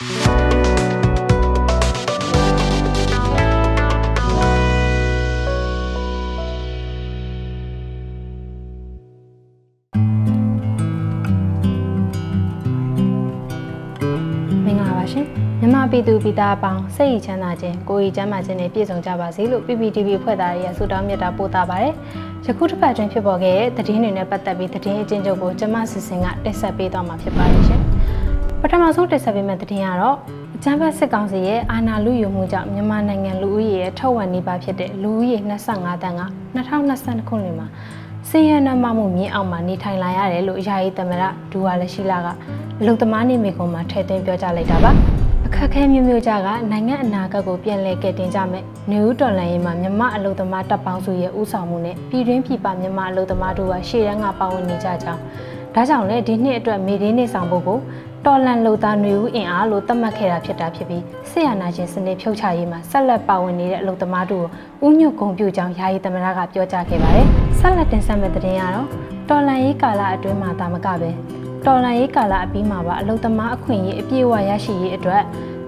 မင်္ဂလာပါရှင်မြန်မာပြည်သူပြည်သားအပေါင်းစိတ်ရည်ချမ်းသာခြင်းကိုယ်ရည်ကျန်းမာခြင်းနဲ့ပြည့်စုံကြပါစေလို့ PPTV ဖွဲ့သားတွေရဲ့ဆုတောင်းမေတ္တာပို့တာပါတယ်ယခုတစ်ပတ်တွင်ဖြစ်ပေါ်ခဲ့တဲ့သတင်းတွေနဲ့ပတ်သက်ပြီးသတင်းအကျဉ်းချုပ်ကိုကျွန်မစစ်စင်ကတင်ဆက်ပေးသွားမှာဖြစ်ပါတယ်ရှင် ပထမဆုံးတင်ဆက်ပေးမယ့်သတင်းကတော့အကြမ်းဖက်စစ်ကောင်စီရဲ့အာဏာလုယူမှုကြောင့်မြန်မာနိုင်ငံလူဦးရေရဲ့ထောက်ဝက်နေပါဖြစ်တဲ့လူဦးရေ25တန်းက2022ခုနှစ်မှာစည်ရနမမှုမြင့်အောင်မှာနေထိုင်လာရတယ်လို့ယာယီသမရဒူဝါလက်ရှိလာကအလုံသမားနေမိကုံမှာထည့်သွင်းပြောကြားလိုက်တာပါအခက်အခဲမျိုးမျိုးကြကနိုင်ငံအနာဂတ်ကိုပြန်လည်ကယ်တင်ကြမယ်။နေဦးတော်လန်ရေးမှာမြမအလုံသမားတပ်ပေါင်းစုရဲ့ဦးဆောင်မှုနဲ့ပြည်တွင်းပြည်ပမြမအလုံသမားတို့ကရှေ့တန်းကပါဝင်နေကြကြောင်းဒါကြောင့်လည်းဒီနှစ်အတွက်မေဒင်းနေဆောင်ဖို့ကို တော်လန်လုံသားနေဦးအင်အားလို့သတ်မှတ်ခဲ့တာဖြစ်တာဖြစ်ပြီးဆေးရနာရှင်စနစ်ဖြုတ်ချရေးမှာဆက်လက်ပါဝင်နေတဲ့အလုံသမားတို့ကိုဥညွတ်ဂုံပြုကြောင်းယာယီသမရကပြောကြားခဲ့ပါတယ်။ဆက်လက်တင်ဆက်မယ့်သတင်းကတော့တော်လန်ရေးကာလအတွင်းမှာတာမကပဲတော်လန်ရေးကာလအပြီးမှာပါအလုံသမားအခွင့်အရေးအပြည့်အဝရရှိရေးအတွက်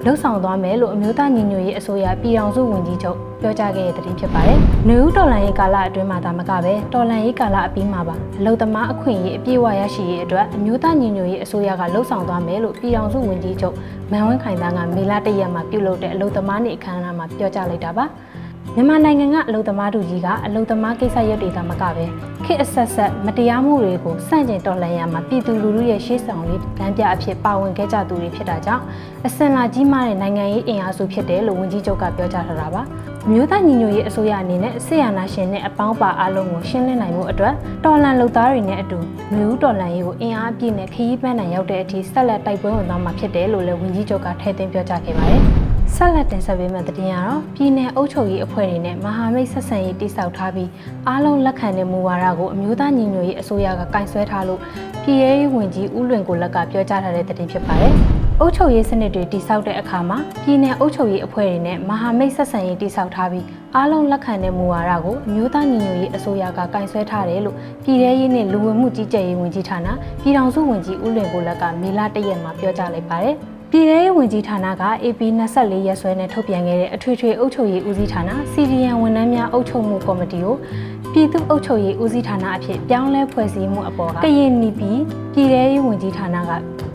လှုပ်ဆောင်သွားမယ်လို့အမျိုးသားညီညွတ်ရေးအစိုးရပြည်ထောင်စုဝန်ကြီးချုပ်ပြောကြားခဲ့တဲ့သတင်းဖြစ်ပါတယ်။နေဦးတော်လန်ရေးကာလအတွင်းမှာဒါမကပဲတော်လန်ရေးကာလအပြီးမှာပါအလုံသမားအခွင့်အရေးအပြည့်အဝရရှိရေးအတွက်အမျိုးသားညီညွတ်ရေးအစိုးရကလှုပ်ဆောင်သွားမယ်လို့ပြည်ထောင်စုဝန်ကြီးချုပ်မန်ဝင်းခိုင်တန်းကမေလ၁ရက်မှာပြုလုပ်တဲ့အလုံသမားနေ့အခမ်းအနားမှာပြောကြားလိုက်တာပါ။ မြန်မာနိုင်ငံကအလုံသမားတို့ကြီးကအလုံသမားကိစ္စရပ်တွေသာမကပဲခေတ်အဆက်ဆက်မတရားမှုတွေကိုစန့်ကျင်တော်လှန်ရမှာပြည်သူလူထုရဲ့ရှေ့ဆောင်ရေးလမ်းပြအဖြစ်ပါဝင်ခဲ့ကြသူတွေဖြစ်တာကြောင့်အစင်လာကြီးမားတဲ့နိုင်ငံရေးအင်အားစုဖြစ်တယ်လို့ဝန်ကြီးချုပ်ကပြောကြားထားတာပါအမျိုးသားညီညွတ်ရေးအစိုးရအနေနဲ့ဆေးရနာရှင်နဲ့အပေါင်းပါအားလုံးကိုရှင်းလင်းနိုင်မှုအတွက်တော်လှန်လုပ်သားတွေနဲ့အတူမျိုးတော်လှန်ရေးကိုအင်အားအပြည့်နဲ့ခရီးပန်းနိုင်ရောက်တဲ့အထိဆက်လက်တိုက်ပွဲဝင်သွားမှာဖြစ်တယ်လို့လည်းဝန်ကြီးချုပ်ကထည့်သွင်းပြောကြားခဲ့ပါတယ် ဆက်လက်တင်ဆက်ပေးမယ့်သတင်းကတော့ပြည်내အုပ်ချုပ်ရေးအဖွဲ့တွေနဲ့မဟာမိတ်ဆက်ဆံရေးတိစောက်ထားပြီးအားလုံးလက်ခံတဲ့မူဝါဒကိုအမျိုးသားညီညွတ်ရေးအစိုးရကကင်ဆယ်ထားလို့ပြည်ရေးဝန်ကြီးဦးလွင်ကိုလက်ကပြောကြားထားတဲ့သတင်းဖြစ်ပါတယ်။အုပ်ချုပ်ရေးစနစ်တွေတိစောက်တဲ့အခါမှာပြည်내အုပ်ချုပ်ရေးအဖွဲ့တွေနဲ့မဟာမိတ်ဆက်ဆံရေးတိစောက်ထားပြီးအားလုံးလက်ခံတဲ့မူဝါဒကိုအမျိုးသားညီညွတ်ရေးအစိုးရကကင်ဆယ်ထားတယ်လို့ပြည်ရေးရေးနဲ့လူဝင်မှုကြီးကြပ်ရေးဝန်ကြီးဌာနပြည်ထောင်စုဝန်ကြီးဦးလွင်ကိုလက်ကမေလ၁ရက်မှာပြောကြားလိုက်ပါတယ်။ ပြည်ထောင်ရေးဝန်ကြီးဌာနက AP 24ရက်စွဲနဲ့ထုတ်ပြန်ခဲ့တဲ့အထွေထွေအုပ်ချုပ်ရေးဦးစီးဌာန CDN ဝန်ထမ်းများအုပ်ချုပ်မှုကော်မတီကိုပြည်သူ့အုပ်ချုပ်ရေးဦးစီးဌာနအဖြစ်ပြောင်းလဲဖွဲ့စည်းမှုအပေါ်ကကရင်နီပြည်ပြည်ထောင်ရေးဝန်ကြီးဌာနက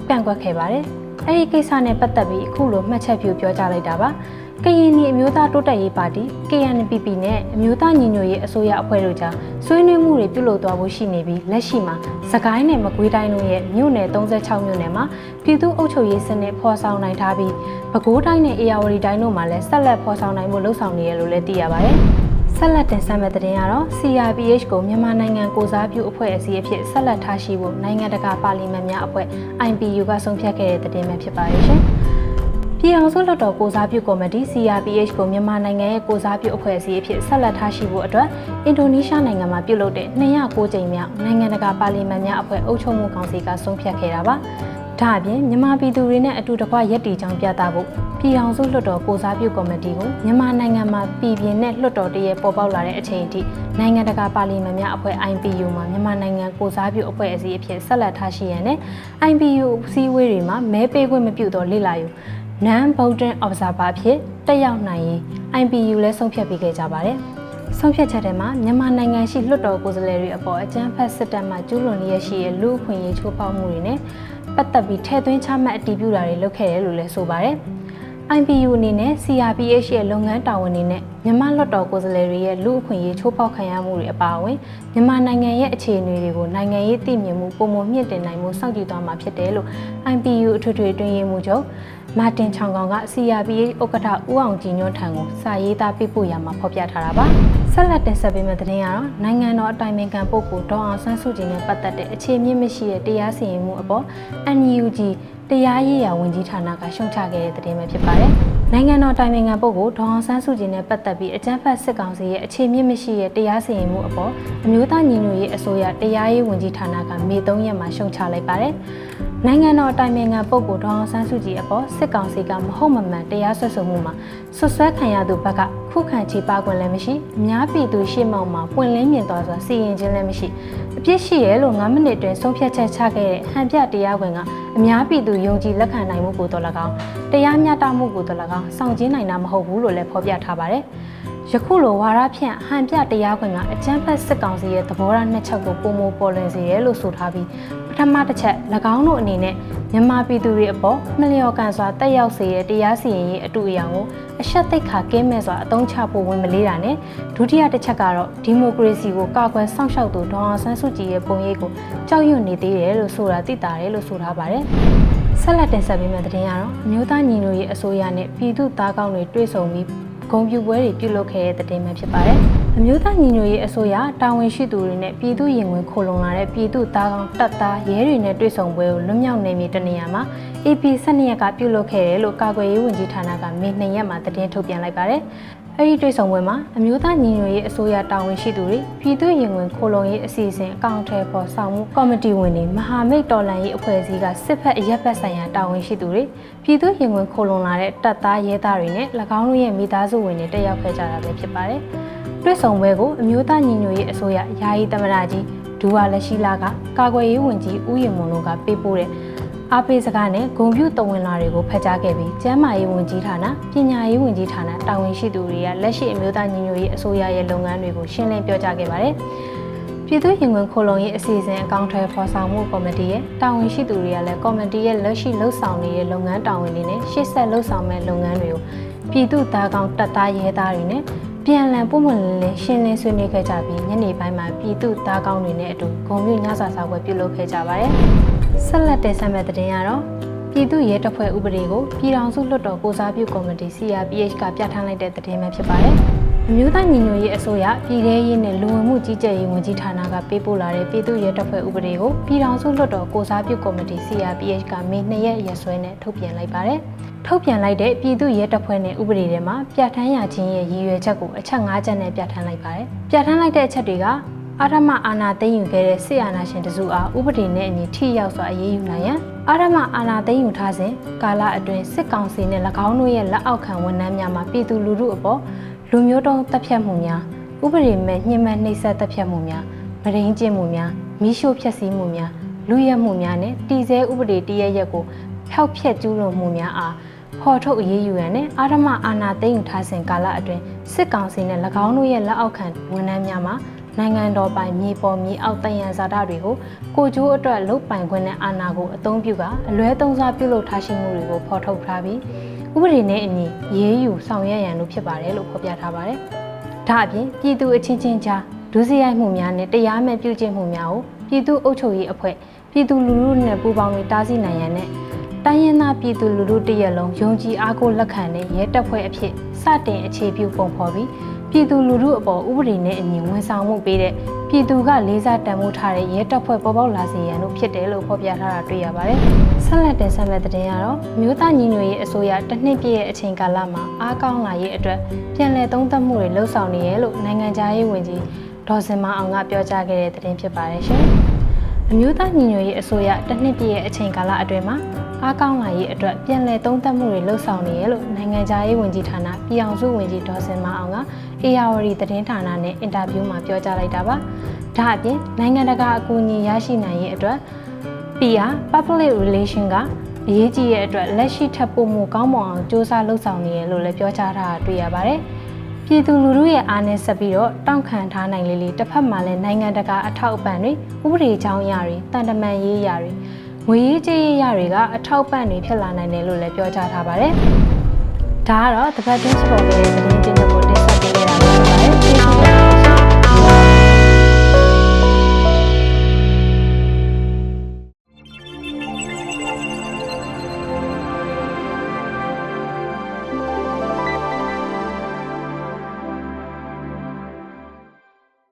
ပြန့်ကွက်ခဲ့ပါတယ်။အဲဒီကိစ္စနဲ့ပတ်သက်ပြီးအခုလိုမှတ်ချက်ပြုပြောကြားလိုက်တာပါ။ ကရင်နီအမျိုးသားတိုးတက်ရေးပါတီ KNPP နဲ့အမျိုးသားညီညွတ်ရေးအစိုးရအဖွဲ့တို့ကြားဆွေးနွေးမှုတွေပြုလုပ်သွားဖို့ရှိနေပြီးလက်ရှိမှာစကိုင်းနယ်မကွေးတိုင်းတို့ရဲ့မြို့နယ်36မြို့နယ်မှာပြည်သူ့အုပ်ချုပ်ရေးစနစ်ဖော်ဆောင်နိုင်ထားပြီးပဲခူးတိုင်းနဲ့အေရဝတီတိုင်းတို့မှာလည်းဆက်လက်ဖော်ဆောင်နိုင်ဖို့လှုံ့ဆော်နေရလို့လည်းသိရပါတယ်။ဆက်လက်တင်ဆက်မဲ့တဲ့ရင်ကတော့ CRPH ကိုမြန်မာနိုင်ငံကိုစားပြုအဖွဲ့အစည်းအဖြစ်ဆက်လက်ထားရှိဖို့နိုင်ငံတကာပါလီမန်များအဖွဲ့ IPU ကဆုံးဖြတ်ခဲ့တဲ့တဲ့တင်ပဲဖြစ်ပါရဲ့ရှင်။ ပြည်အောင်စုလွှတ်တော်ကိုစားပြုကော်မတီ CRPH ကိုမြန်မာနိုင်ငံရဲ့ကိုစားပြုအဖွဲ့အစည်းအဖြစ်ဆက်လက်ထားရှိဖို့အတွက်အင်ဒိုနီးရှားနိုင်ငံမှာပြုလုပ်တဲ့209ကြိမ်မြောက်နိုင်ငံတကာပါလီမန်များအဖွဲ့အုပ်ချုပ်မှုကောင်စီကဆုံးဖြတ်ခဲ့တာပါ။ဒါအပြင်မြန်မာပြည်သူတွေနဲ့အတူတကွရက်တီချောင်းပြသဖို့ပြည်အောင်စုလွှတ်တော်ကိုစားပြုကော်မတီကိုမြန်မာနိုင်ငံမှာပြည်ပြင်းနဲ့လွှတ်တော်တရဲ့ပေါ်ပေါက်လာတဲ့အချိန်အထိနိုင်ငံတကာပါလီမန်များအဖွဲ့ IPU မှာမြန်မာနိုင်ငံကိုစားပြုအဖွဲ့အစည်းအဖြစ်ဆက်လက်ထားရှိရန်နဲ့ IPU စည်းဝေးတွေမှာမဲပေးခွင့်မပြုတော့လေ့လာယူ non voting observer ဖြစ်တက်ရောက်နိုင်ရင် IPU လဲဆုံးဖြတ်ပေးခဲ့ကြပါတယ်။ဆုံးဖြတ်ချက်ထဲမှာမြန်မာနိုင်ငံရှိလွှတ်တော်ကိုယ်စားလှယ်တွေအပေါ်အကြမ်းဖက်စစ်တပ်မှကျူးလွန်နေရရှိတဲ့လူ့အခွင့်အရေးချိုးဖောက်မှုတွေနဲ့ပတ်သက်ပြီးထည့်သွင်းချမှတ်အတည်ပြုတာတွေလုပ်ခဲ့တယ်လို့လည်းဆိုပါတယ်။ IPU အနေနဲ့ CRPH ရဲ့လုပ်ငန်းတာဝန်တွေနဲ့ မြန်မာလွှတ်တော်ကိုယ်စားလှယ်တွေရဲ့လူ့အခွင့်အရေးချိုးဖောက်ခံရမှုတွေအပါအဝင်မြန်မာနိုင်ငံရဲ့အခြေအနေတွေကိုနိုင်ငံရေးသိမြင်မှုပုံမမြင့်တင်နိုင်မှုစောင့်ကြည့်သွားမှာဖြစ်တယ်လို့ IPU အထွေထွေတွင်ရေးမှုချုပ်မာတင်ချောင်ကောင်က CRPH ဥက္ကဋ္ဌဦးအောင်ကြည်ညွန့်ထံကိုစာရေးသားပေးပို့ရမှာဖော်ပြထားတာပါဆက်လက်တင်ဆက်ပေးမယ့်သတင်းကတော့နိုင်ငံတော်အတိုင်ပင်ခံပုဂ္ဂိုလ်ဒေါအောင်ဆန်းစုကြည်နဲ့ပတ်သက်တဲ့အခြေမြင့်မရှိတဲ့တရားစီရင်မှုအပေါ် NUG တရားရေးရာဝန်ကြီးဌာနကရှုံချခဲ့တဲ့သတင်းပဲဖြစ်ပါတယ်။ နိုင်ငံတော်တိုင်ပင်ခံပုဂ္ဂိုလ်ဒေါအောင်ဆန်းစုကြည်နဲ့ပတ်သက်ပြီးအကြမ်းဖက်စစ်ကောင်စီရဲ့အခြေမြင့်မရှိတဲ့တရားစီရင်မှုအပေါ်အမျိုးသားညီညွတ်ရေးအစိုးရတရားရေးဝန်ကြီးဌာနကမေ3ရက်မှာရှုံချလိုက်ပါတယ်။နိုင်ငံတော်အတိုင်ပင်ခံပုဂ္ဂိုလ်ဒေါအောင်ဆန်းစုကြည်အပေါ်စစ်ကောင်စီကမဟုတ်မမှန်တရားစွဲဆိုမှုမှာဆွဆွဲခံရသူဘက်ကခုခံချေပခွင့်လည်းမရှိအများပြည်သူရှေ့မှောက်မှာပွင့်လင်းမြင်သွားစွာစီရင်ခြင်းလည်းမရှိအ ပြစ်ရှိရဲလို့9မိနစ်တွင်ဆုံးဖြတ်ချက်ချခဲ့တဲ့ဟန်ပြတရားဝင်ကအများပြည်သူယုံကြည်လက်ခံနိုင်မှုကိုတော်၎င်းတရားမျှတမှုကိုတော်၎င်းစောင့်ကြည့်နိုင်တာမဟုတ်ဘူးလို့လည်းဖော်ပြထားပါတယ် ယခုလိုဝါရဖြန့်ဟန်ပြတရားခွင်ကအကြမ်းဖက်စစ်ကောင်စီရဲ့သဘောထားနှစ်ချက်ကိုပုံမပေါ်လွင်စေတယ်လို့ဆိုထားပြီးပထမတစ်ချက်၎င်းတို့အနေနဲ့မြန်မာပြည်သူတွေအပေါ်မလျော်ကန်စွာတက်ရောက်စေတဲ့တရားစီရင်ရေးအတူအရာကိုအရှက်သိက္ခာကင်းမဲ့စွာအသုံးချဖို့ဝင်မလေးတာနဲ့ဒုတိယတစ်ချက်ကတော့ဒီမိုကရေစီကိုကာကွယ်စောင့်ရှောက်သူဒေါအောင်ဆန်းစုကြည်ရဲ့ပုံရိပ်ကိုကြောက်ရွံ့နေသေးတယ်လို့ဆိုတာသိတာတယ်လို့ဆိုထားပါတယ်ဆက်လက်တင်ဆက်ပေးမယ့်သတင်းကတော့အမျိုးသားညီညွတ်ရေးအစိုးရနဲ့ပြည်သူ့သားကောင်းတွေတွေ့ဆုံပြီး ဂုံပြူပွဲတွေပြုလုပ်ခဲ့တဲ့တဲ့တင်မှဖြစ်ပါတယ်။အမျိုးသားညီညွတ်ရေးအစိုးရတာဝန်ရှိသူတွေနဲ့ပြည်သူရင်ဝင်ခိုလုံလာတဲ့ပြည်သူသားကောင်တပ်သားရဲတွေနဲ့တွေ့ဆုံပွဲကိုလွတ်မြောက်နေပြီတနေရာမှာ AP 12ရက်ကပြုလုပ်ခဲ့တယ်လို့ကာကွယ်ရေးဝန်ကြီးဌာနကမေ2ရက်မှာသတင်းထုတ်ပြန်လိုက်ပါတယ်။ အဲဒီတွေ့ဆုံပွဲမှာအမျိုးသားညီညွတ်ရေးအစိုးရတာဝန်ရှိသူတွေပြည်သူရင်ဝင်ခိုလုံရေးအစီအစဉ်အကောင့်ထဲပေါ်ဆောင်မှုကော်မတီဝင်တွေမဟာမိတ်တော်လှန်ရေးအဖွဲ့အစည်းကစစ်ဖက်အရက်ဖက်ဆိုင်ရာတာဝန်ရှိသူတွေပြည်သူရင်ဝင်ခိုလုံလာတဲ့တပ်သားရဲသားတွေနဲ့၎င်းတို့ရဲ့မိသားစုဝင်တွေတက်ရောက်ခဲ့ကြတာပဲဖြစ်ပါတယ်။တွေ့ဆုံပွဲကိုအမျိုးသားညီညွတ်ရေးအစိုးရယာယီသမ္မတကြီးဒူဝါလက်ရှိလာကကာကွယ်ရေးဝန်ကြီးဦးရင်မွန်တို့ကပေးပို့တဲ့ အားပေးစကားနဲ့ဂုံပြူတဝင်လာတွေကိုဖတ်ကြားခဲ့ပြီးကျန်းမာရေးဝန်ကြီးဌာနပညာရေးဝန်ကြီးဌာနတာဝန်ရှိသူတွေကလက်ရှိအမျိုးသားညီညွတ်ရေးအစိုးရရဲ့လုပ်ငန်းတွေကိုရှင်းလင်းပြောကြားခဲ့ပါတယ်။ပြည်သူ့ရင်ဝင်ခိုလုံရေးအစီအစဉ်အကောင့်ထဲပေါ်ဆောင်မှုကော်မတီရဲ့တာဝန်ရှိသူတွေကလည်းကော်မတီရဲ့လက်ရှိလှုပ်ဆောင်နေတဲ့လုပ်ငန်းတာဝန်တွေနဲ့ရှေ့ဆက်လှုပ်ဆောင်မဲ့လုပ်ငန်းတွေကိုပြည်သူ့သားကောင်တပ်သားရဲသားတွေနဲ့ပြန်လည်ပုံမှန်လင်းရှင်းလင်းဆွေးနွေးခဲ့ကြပြီးညနေပိုင်းမှာပြည်သူသားကောင်းတွေနဲ့အတူဂုံပြညစာစားပွဲပြုလုပ်ခဲ့ကြပါတယ်။ ဆက်လက်တင်ဆက်မယ့်သတင်းကတော့ပြည်သူရဲတပ်ဖွဲ့ဥပဒေကိုပြည်ထောင်စုလွှတ်တော်ကိုစားပြုကော်မတီ CRPH ကပြဋ္ဌာန်းလိုက်တဲ့သတင်းပဲဖြစ်ပါတယ်။အမျိုးသားညီညွတ်ရေးအစိုးရပြည်ထရေးနဲ့လူဝင်မှုကြီးကြပ်ရေးဝန်ကြီးဌာနကပေးပို့လာတဲ့ပြည်သူရဲတပ်ဖွဲ့ဥပဒေကိုပြည်ထောင်စုလွှတ်တော်ကိုစားပြုကော်မတီ CRPH ကမေ2ရက်ရက်စွဲနဲ့ထုတ်ပြန်လိုက်ပါတယ်။ထုတ်ပြန်လိုက်တဲ့ပြည်သူ့ရဲတပ်ဖွဲ့နဲ့ဥပဒေထဲမှာပြဋ္ဌာန်းရခြင်းရဲ့ရည်ရွယ်ချက်ကိုအချက်၅ချက်နဲ့ပြဋ္ဌာန်းလိုက်ပါတယ်။ပြဋ္ဌာန်းလိုက်တဲ့အချက်တွေက အာရမအာနာသိမ်းယူခဲ့တဲ့စစ်အာဏာရှင်တစုအားဥပဒေနဲ့အညီထိရောက်စွာအရေးယူနိုင်ရန်အာရမအာနာသိမ်းယူထားစဉ်ကာလအတွင်းစစ်ကောင်စီနဲ့၎င်းတို့ရဲ့လက်အောက်ခံဝန်ထမ်းများမှပြည်သူလူထုအပေါ်လူမျိုးတုံးတပ်ဖြတ်မှုများဥပဒေမဲ့ညှဉ်းပန်းနှိပ်စက်တပ်ဖြတ်မှုများဗရင်းကျင့်မှုများမိရှို့ဖျက်ဆီးမှုများလူရဲမှုများနဲ့တည်ဆဲဥပဒေတရရက်ကိုဖျောက်ဖျက်ကျူးလွန်မှုများအားဖော်ထုတ်အရေးယူရန်နဲ့အာရမအာနာသိမ်းယူထားစဉ်ကာလအတွင်းစစ်ကောင်စီနဲ့၎င်းတို့ရဲ့လက်အောက်ခံဝန်ထမ်းများမှာ နိုင်ငံတော်ပိုင်မြေပေါ်မြေအောက်တယံဇာတာတွေကိုကိုကျိုးအတွက်လုတ်ပိုင်ခွင့်နဲ့အာဏာကိုအသုံးပြုကအလွဲသုံးစားပြုလုပ်ထားရှိမှုတွေကိုဖော်ထုတ်ထားပြီးဥပဒေနဲ့အညီရေးယူဆောင်ရွက်ရန်လို့ဖြစ်ပါတယ်လို့ဖော်ပြထားပါတယ်။ဒါအပြင်ပြည်သူအချင်းချင်းကြားဒုစရိုက်မှုများနဲ့တရားမဲ့ပြုကျင့်မှုများကိုပြည်သူအုပ်ချုပ်ရေးအဖွဲ့ပြည်သူလူထုနဲ့ပူးပေါင်းပြီးတားဆီးနိုင်ရန်နဲ့တိုင်းရင်းသားပြည်သူလူထုတရက်လုံးယုံကြည်အားကိုးလက်ခံတဲ့ရဲတပ်ဖွဲ့အဖြစ်စတင်အခြေပြုပုံဖော်ပြီး ပြည်သူလူထုအပေါ်ဥပဒေနဲ့အညီဝန်ဆောင်မှုပေးတဲ့ပြည်သူကလေးစားတန်ဖိုးထားတဲ့ရဲတပ်ဖွဲ့ပေါ်ပေါက်လာစေရန်လို့ဖြစ်တယ်လို့ဖော်ပြထားတာတွေ့ရပါတယ်။ဆက်လက်တင်ဆက်မဲ့တဲ့တင်ကတော့မြို့သားညီညွတ်ရေးအစိုးရတစ်နှစ်ပြည့်ရဲ့အချိန်ကာလမှာအားကောင်းလာရေးအတွက်ပြန်လည်သုံးသပ်မှုတွေလှုပ်ဆောင်နေရလို့နိုင်ငံခြားရေးဝန်ကြီးဒေါ်စင်မအောင်ကပြောကြားခဲ့တဲ့သတင်းဖြစ်ပါတယ်ရှင်။အမျိုးသားညီညွတ်ရေးအစိုးရတစ်နှစ်ပြည့်ရဲ့အချိန်ကာလအတွင်းမှာ အားကောင်းလာရေးအတွက်ပြန်လည်သုံးသပ်မှုတွေလှုပ်ဆောင်နေရလို့နိုင်ငံခြားရေးဝန်ကြီးဌာနပြည်အောင်စုဝန်ကြီးဒေါ်စင်မအောင်က ARD သတင်းဌာနနဲ့အင်တာဗျူးမှာပြောကြားလိုက်တာပါ။ဒါအပြင်နိုင်ငံတကာအကူအညီရရှိနိုင်ရေးအတွက် PR Public Relation ကအရေးကြီးရဲ့အတွက်လက်ရှိထပ်ပို့မှုကောင်းမွန်အောင်စ조사လှုပ်ဆောင်နေရလို့လည်းပြောကြားထားတာတွေ့ရပါတယ်။ပြည်သူလူထုရဲ့အားနဲ့ဆက်ပြီးတော့တောင့်ခံထားနိုင်လေလေတစ်ဖက်မှာလည်းနိုင်ငံတကာအထောက်အပံ့တွေဥပဒေကြောင်းအရာတွေတန်တမန်ရေးအရာတွေ ငွေရေးကြေးရေးရတွေကအထောက်ပံ့တွေဖြစ်လာနိုင်တယ်လို့လည်းပြောကြားထားပါတယ်။ဒါကတော့တပတ်ချင်းစပေါ်ရဲ့သတင်းကျဉ်းချုပ်